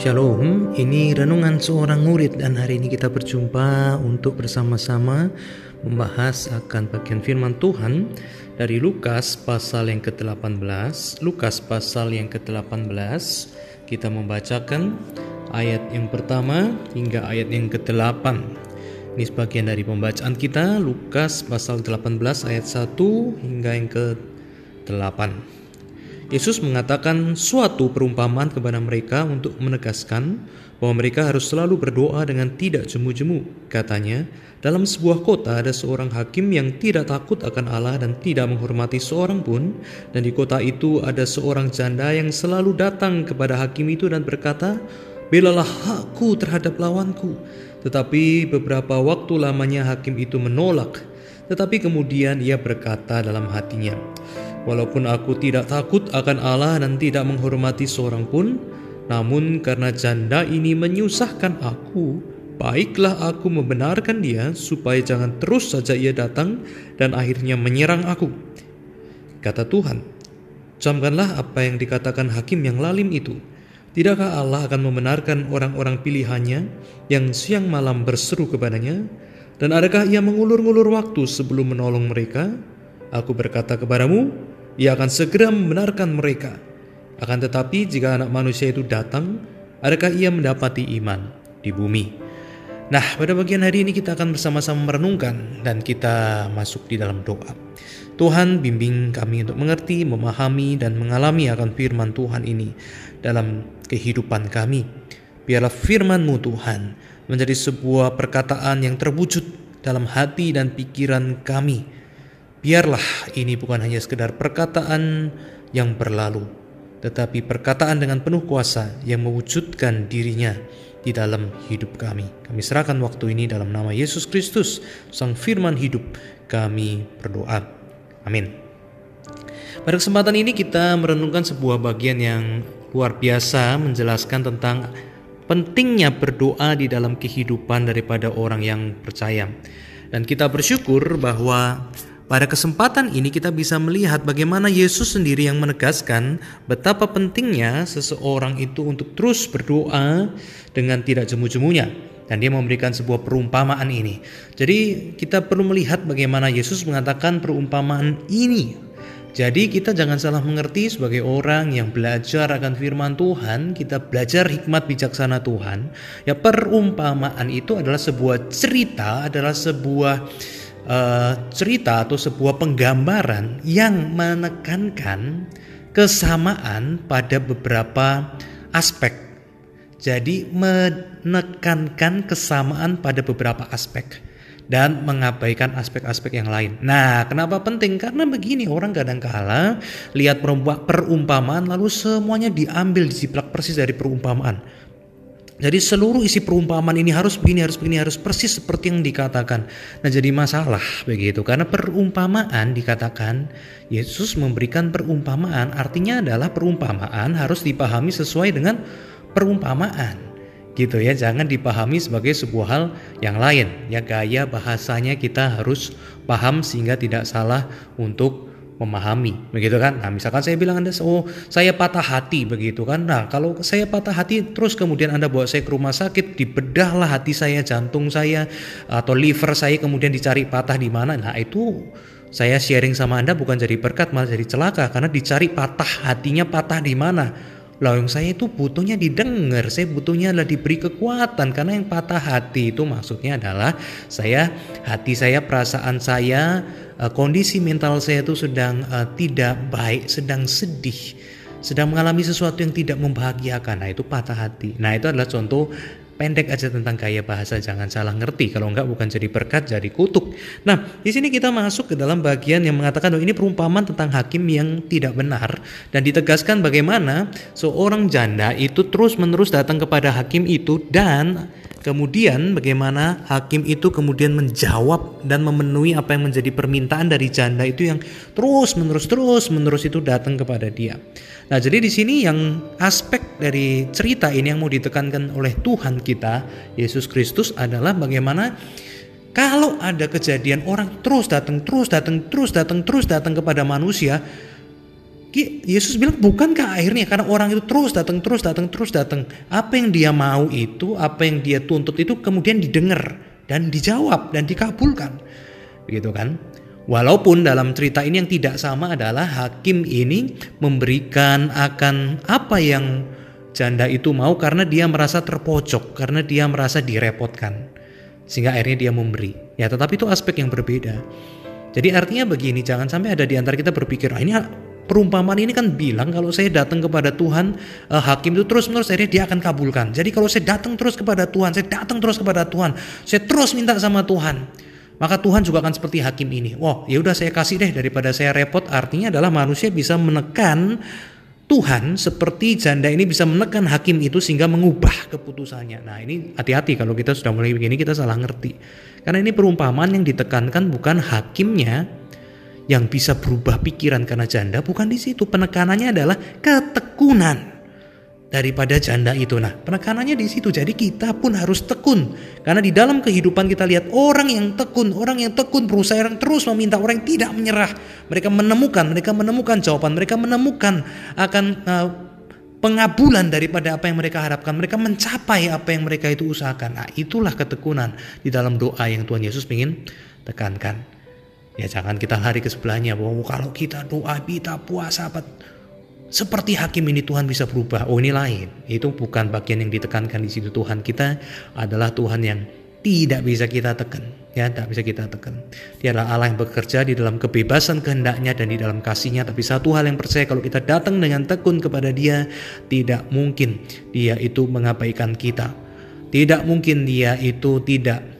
Shalom, ini renungan seorang murid dan hari ini kita berjumpa untuk bersama-sama membahas akan bagian firman Tuhan dari Lukas pasal yang ke-18. Lukas pasal yang ke-18 kita membacakan ayat yang pertama hingga ayat yang ke-8. Ini sebagian dari pembacaan kita Lukas pasal 18 ayat 1 hingga yang ke-8. Yesus mengatakan suatu perumpamaan kepada mereka untuk menegaskan bahwa mereka harus selalu berdoa dengan tidak jemu-jemu. Katanya, dalam sebuah kota ada seorang hakim yang tidak takut akan Allah dan tidak menghormati seorang pun, dan di kota itu ada seorang janda yang selalu datang kepada hakim itu dan berkata, "Belalah hakku terhadap lawanku." Tetapi beberapa waktu lamanya hakim itu menolak. Tetapi kemudian ia berkata dalam hatinya, Walaupun aku tidak takut akan Allah dan tidak menghormati seorang pun, namun karena janda ini menyusahkan aku, baiklah aku membenarkan dia supaya jangan terus saja ia datang dan akhirnya menyerang aku. Kata Tuhan, camkanlah apa yang dikatakan hakim yang lalim itu. Tidakkah Allah akan membenarkan orang-orang pilihannya yang siang malam berseru kepadanya? Dan adakah ia mengulur-ngulur waktu sebelum menolong mereka? Aku berkata kepadamu, ia akan segera membenarkan mereka. Akan tetapi jika anak manusia itu datang, adakah ia mendapati iman di bumi? Nah, pada bagian hari ini kita akan bersama-sama merenungkan dan kita masuk di dalam doa. Tuhan bimbing kami untuk mengerti, memahami, dan mengalami akan firman Tuhan ini dalam kehidupan kami. Biarlah firman-Mu Tuhan menjadi sebuah perkataan yang terwujud dalam hati dan pikiran kami Biarlah ini bukan hanya sekedar perkataan yang berlalu, tetapi perkataan dengan penuh kuasa yang mewujudkan dirinya di dalam hidup kami. Kami serahkan waktu ini dalam nama Yesus Kristus, Sang Firman hidup. Kami berdoa. Amin. Pada kesempatan ini kita merenungkan sebuah bagian yang luar biasa menjelaskan tentang pentingnya berdoa di dalam kehidupan daripada orang yang percaya. Dan kita bersyukur bahwa pada kesempatan ini kita bisa melihat bagaimana Yesus sendiri yang menegaskan betapa pentingnya seseorang itu untuk terus berdoa dengan tidak jemu-jemunya. Dan dia memberikan sebuah perumpamaan ini. Jadi kita perlu melihat bagaimana Yesus mengatakan perumpamaan ini. Jadi kita jangan salah mengerti sebagai orang yang belajar akan firman Tuhan, kita belajar hikmat bijaksana Tuhan. Ya perumpamaan itu adalah sebuah cerita, adalah sebuah uh, cerita atau sebuah penggambaran yang menekankan kesamaan pada beberapa aspek. Jadi menekankan kesamaan pada beberapa aspek dan mengabaikan aspek-aspek yang lain. Nah, kenapa penting? Karena begini, orang kadang-kala lihat perumpamaan lalu semuanya diambil diciplak persis dari perumpamaan jadi seluruh isi perumpamaan ini harus begini, harus begini, harus persis seperti yang dikatakan. Nah jadi masalah begitu. Karena perumpamaan dikatakan Yesus memberikan perumpamaan artinya adalah perumpamaan harus dipahami sesuai dengan perumpamaan. Gitu ya jangan dipahami sebagai sebuah hal yang lain. Ya gaya bahasanya kita harus paham sehingga tidak salah untuk memahami begitu kan? Nah misalkan saya bilang anda oh saya patah hati begitu kan? Nah kalau saya patah hati terus kemudian anda bawa saya ke rumah sakit dibedahlah hati saya jantung saya atau liver saya kemudian dicari patah di mana. Nah itu saya sharing sama anda bukan jadi berkat malah jadi celaka karena dicari patah hatinya patah di mana lah yang saya itu butuhnya didengar, saya butuhnya adalah diberi kekuatan karena yang patah hati itu maksudnya adalah saya hati saya, perasaan saya, eh, kondisi mental saya itu sedang uh, tidak baik, sedang sedih, sedang mengalami sesuatu yang tidak membahagiakan. Nah, itu patah hati. Nah, itu adalah contoh pendek aja tentang gaya bahasa jangan salah ngerti kalau enggak bukan jadi berkat jadi kutuk. Nah, di sini kita masuk ke dalam bagian yang mengatakan bahwa ini perumpamaan tentang hakim yang tidak benar dan ditegaskan bagaimana seorang janda itu terus-menerus datang kepada hakim itu dan Kemudian bagaimana hakim itu kemudian menjawab dan memenuhi apa yang menjadi permintaan dari janda itu yang terus menerus terus menerus itu datang kepada dia. Nah, jadi di sini yang aspek dari cerita ini yang mau ditekankan oleh Tuhan kita Yesus Kristus adalah bagaimana kalau ada kejadian orang terus datang terus datang terus datang terus datang kepada manusia Yesus bilang bukankah akhirnya? Karena orang itu terus datang terus datang terus datang. Apa yang dia mau itu apa yang dia tuntut itu kemudian didengar dan dijawab dan dikabulkan. Gitu kan? Walaupun dalam cerita ini yang tidak sama adalah hakim ini memberikan akan apa yang janda itu mau karena dia merasa terpojok karena dia merasa direpotkan. Sehingga akhirnya dia memberi. Ya tetapi itu aspek yang berbeda. Jadi artinya begini jangan sampai ada di antara kita berpikir ah, ini perumpamaan ini kan bilang kalau saya datang kepada Tuhan uh, hakim itu terus menerus akhirnya dia akan kabulkan. Jadi kalau saya datang terus kepada Tuhan, saya datang terus kepada Tuhan, saya terus minta sama Tuhan, maka Tuhan juga akan seperti hakim ini. Wah, ya udah saya kasih deh daripada saya repot. Artinya adalah manusia bisa menekan Tuhan seperti janda ini bisa menekan hakim itu sehingga mengubah keputusannya. Nah ini hati-hati kalau kita sudah mulai begini kita salah ngerti. Karena ini perumpamaan yang ditekankan bukan hakimnya, yang bisa berubah pikiran karena janda bukan di situ. Penekanannya adalah ketekunan daripada janda itu. Nah, penekanannya di situ. Jadi kita pun harus tekun. Karena di dalam kehidupan kita lihat orang yang tekun, orang yang tekun berusaha yang terus meminta, orang yang tidak menyerah. Mereka menemukan, mereka menemukan jawaban, mereka menemukan akan uh, pengabulan daripada apa yang mereka harapkan. Mereka mencapai apa yang mereka itu usahakan. Nah, itulah ketekunan di dalam doa yang Tuhan Yesus ingin tekankan. Ya jangan kita lari ke sebelahnya bahwa kalau kita doa, kita puasa, apa seperti hakim ini Tuhan bisa berubah. Oh ini lain. Itu bukan bagian yang ditekankan di situ Tuhan kita adalah Tuhan yang tidak bisa kita tekan. Ya, tidak bisa kita tekan. Dia adalah Allah yang bekerja di dalam kebebasan kehendaknya dan di dalam kasihnya. Tapi satu hal yang percaya kalau kita datang dengan tekun kepada dia, tidak mungkin dia itu mengabaikan kita. Tidak mungkin dia itu tidak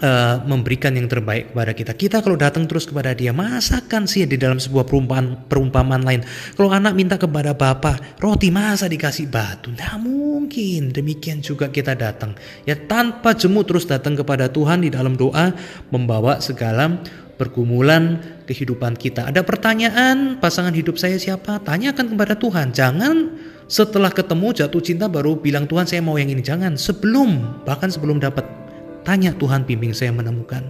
uh, memberikan yang terbaik kepada kita. Kita kalau datang terus kepada dia, masakan sih di dalam sebuah perumpamaan, perumpamaan lain. Kalau anak minta kepada bapak, roti masa dikasih batu? Tidak mungkin. Demikian juga kita datang. Ya tanpa jemu terus datang kepada Tuhan di dalam doa, membawa segala pergumulan kehidupan kita. Ada pertanyaan, pasangan hidup saya siapa? Tanyakan kepada Tuhan. Jangan setelah ketemu jatuh cinta baru bilang Tuhan saya mau yang ini. Jangan sebelum bahkan sebelum dapat Tanya Tuhan bimbing saya menemukan.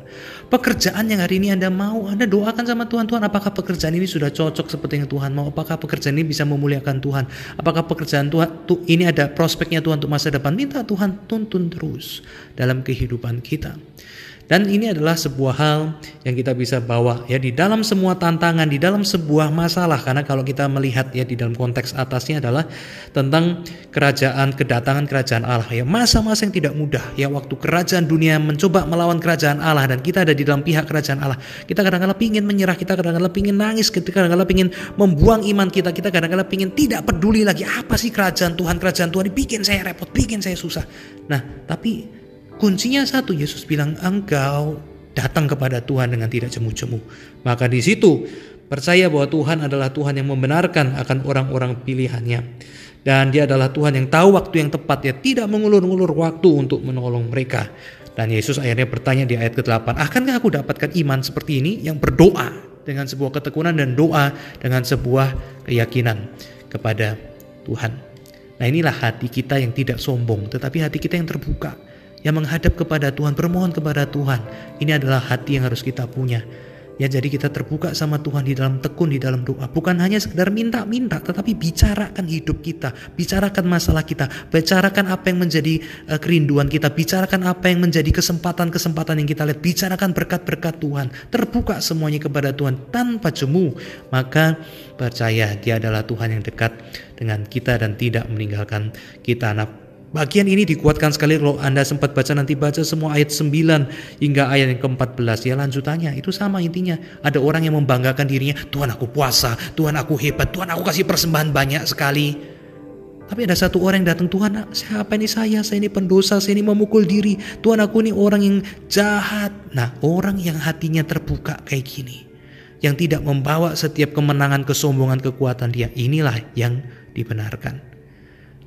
Pekerjaan yang hari ini Anda mau, Anda doakan sama Tuhan. Tuhan apakah pekerjaan ini sudah cocok seperti yang Tuhan mau? Apakah pekerjaan ini bisa memuliakan Tuhan? Apakah pekerjaan Tuhan tu, ini ada prospeknya Tuhan untuk masa depan? Minta Tuhan tuntun terus dalam kehidupan kita. Dan ini adalah sebuah hal yang kita bisa bawa ya di dalam semua tantangan, di dalam sebuah masalah karena kalau kita melihat ya di dalam konteks atasnya adalah tentang kerajaan kedatangan kerajaan Allah ya masa-masa yang tidak mudah ya waktu kerajaan dunia mencoba melawan kerajaan Allah dan kita ada di dalam pihak kerajaan Allah. Kita kadang-kadang ingin menyerah, kita kadang-kadang ingin nangis, kita kadang-kadang ingin membuang iman kita, kita kadang-kadang ingin tidak peduli lagi apa sih kerajaan Tuhan, kerajaan Tuhan bikin saya repot, bikin saya susah. Nah, tapi Kuncinya satu, Yesus bilang engkau datang kepada Tuhan dengan tidak jemu-jemu. Maka di situ percaya bahwa Tuhan adalah Tuhan yang membenarkan akan orang-orang pilihannya. Dan dia adalah Tuhan yang tahu waktu yang tepat, ya tidak mengulur-ulur waktu untuk menolong mereka. Dan Yesus akhirnya bertanya di ayat ke-8, akankah aku dapatkan iman seperti ini yang berdoa dengan sebuah ketekunan dan doa dengan sebuah keyakinan kepada Tuhan. Nah inilah hati kita yang tidak sombong, tetapi hati kita yang terbuka yang menghadap kepada Tuhan, bermohon kepada Tuhan. Ini adalah hati yang harus kita punya. Ya jadi kita terbuka sama Tuhan di dalam tekun, di dalam doa. Bukan hanya sekedar minta-minta, tetapi bicarakan hidup kita. Bicarakan masalah kita. Bicarakan apa yang menjadi uh, kerinduan kita. Bicarakan apa yang menjadi kesempatan-kesempatan yang kita lihat. Bicarakan berkat-berkat Tuhan. Terbuka semuanya kepada Tuhan tanpa jemu. Maka percaya dia adalah Tuhan yang dekat dengan kita dan tidak meninggalkan kita. Nah Bagian ini dikuatkan sekali kalau Anda sempat baca nanti baca semua ayat 9 hingga ayat yang ke-14 ya lanjutannya itu sama intinya. Ada orang yang membanggakan dirinya, Tuhan aku puasa, Tuhan aku hebat, Tuhan aku kasih persembahan banyak sekali. Tapi ada satu orang yang datang, Tuhan siapa ini saya, saya ini pendosa, saya ini memukul diri, Tuhan aku ini orang yang jahat. Nah orang yang hatinya terbuka kayak gini, yang tidak membawa setiap kemenangan, kesombongan, kekuatan dia, inilah yang dibenarkan.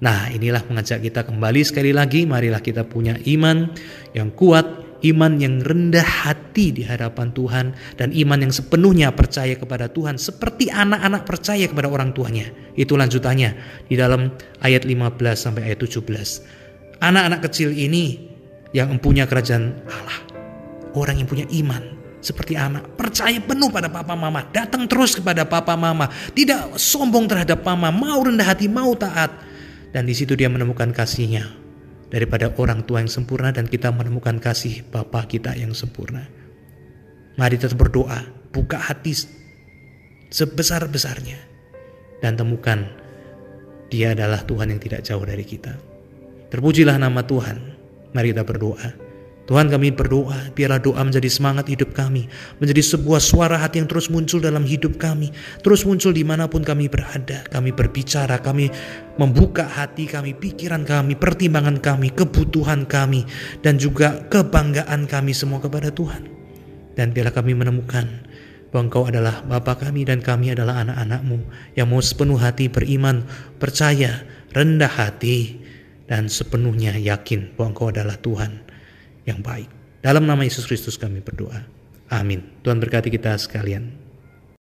Nah, inilah mengajak kita kembali sekali lagi, marilah kita punya iman yang kuat, iman yang rendah hati di hadapan Tuhan dan iman yang sepenuhnya percaya kepada Tuhan seperti anak-anak percaya kepada orang tuanya. Itu lanjutannya di dalam ayat 15 sampai ayat 17. Anak-anak kecil ini yang mempunyai kerajaan Allah. Orang yang punya iman seperti anak. Percaya penuh pada papa mama. Datang terus kepada papa mama. Tidak sombong terhadap mama. Mau rendah hati, mau taat. Dan di situ dia menemukan kasihnya. Daripada orang tua yang sempurna dan kita menemukan kasih Bapa kita yang sempurna. Mari kita berdoa. Buka hati sebesar-besarnya. Dan temukan dia adalah Tuhan yang tidak jauh dari kita. Terpujilah nama Tuhan. Mari kita berdoa. Tuhan kami berdoa, biarlah doa menjadi semangat hidup kami, menjadi sebuah suara hati yang terus muncul dalam hidup kami, terus muncul di mana pun kami berada, kami berbicara, kami membuka hati kami, pikiran kami, pertimbangan kami, kebutuhan kami, dan juga kebanggaan kami semua kepada Tuhan. Dan biarlah kami menemukan bahwa Engkau adalah Bapa kami dan kami adalah anak-anakmu yang mau sepenuh hati beriman, percaya, rendah hati, dan sepenuhnya yakin bahwa Engkau adalah Tuhan yang baik. Dalam nama Yesus Kristus kami berdoa. Amin. Tuhan berkati kita sekalian.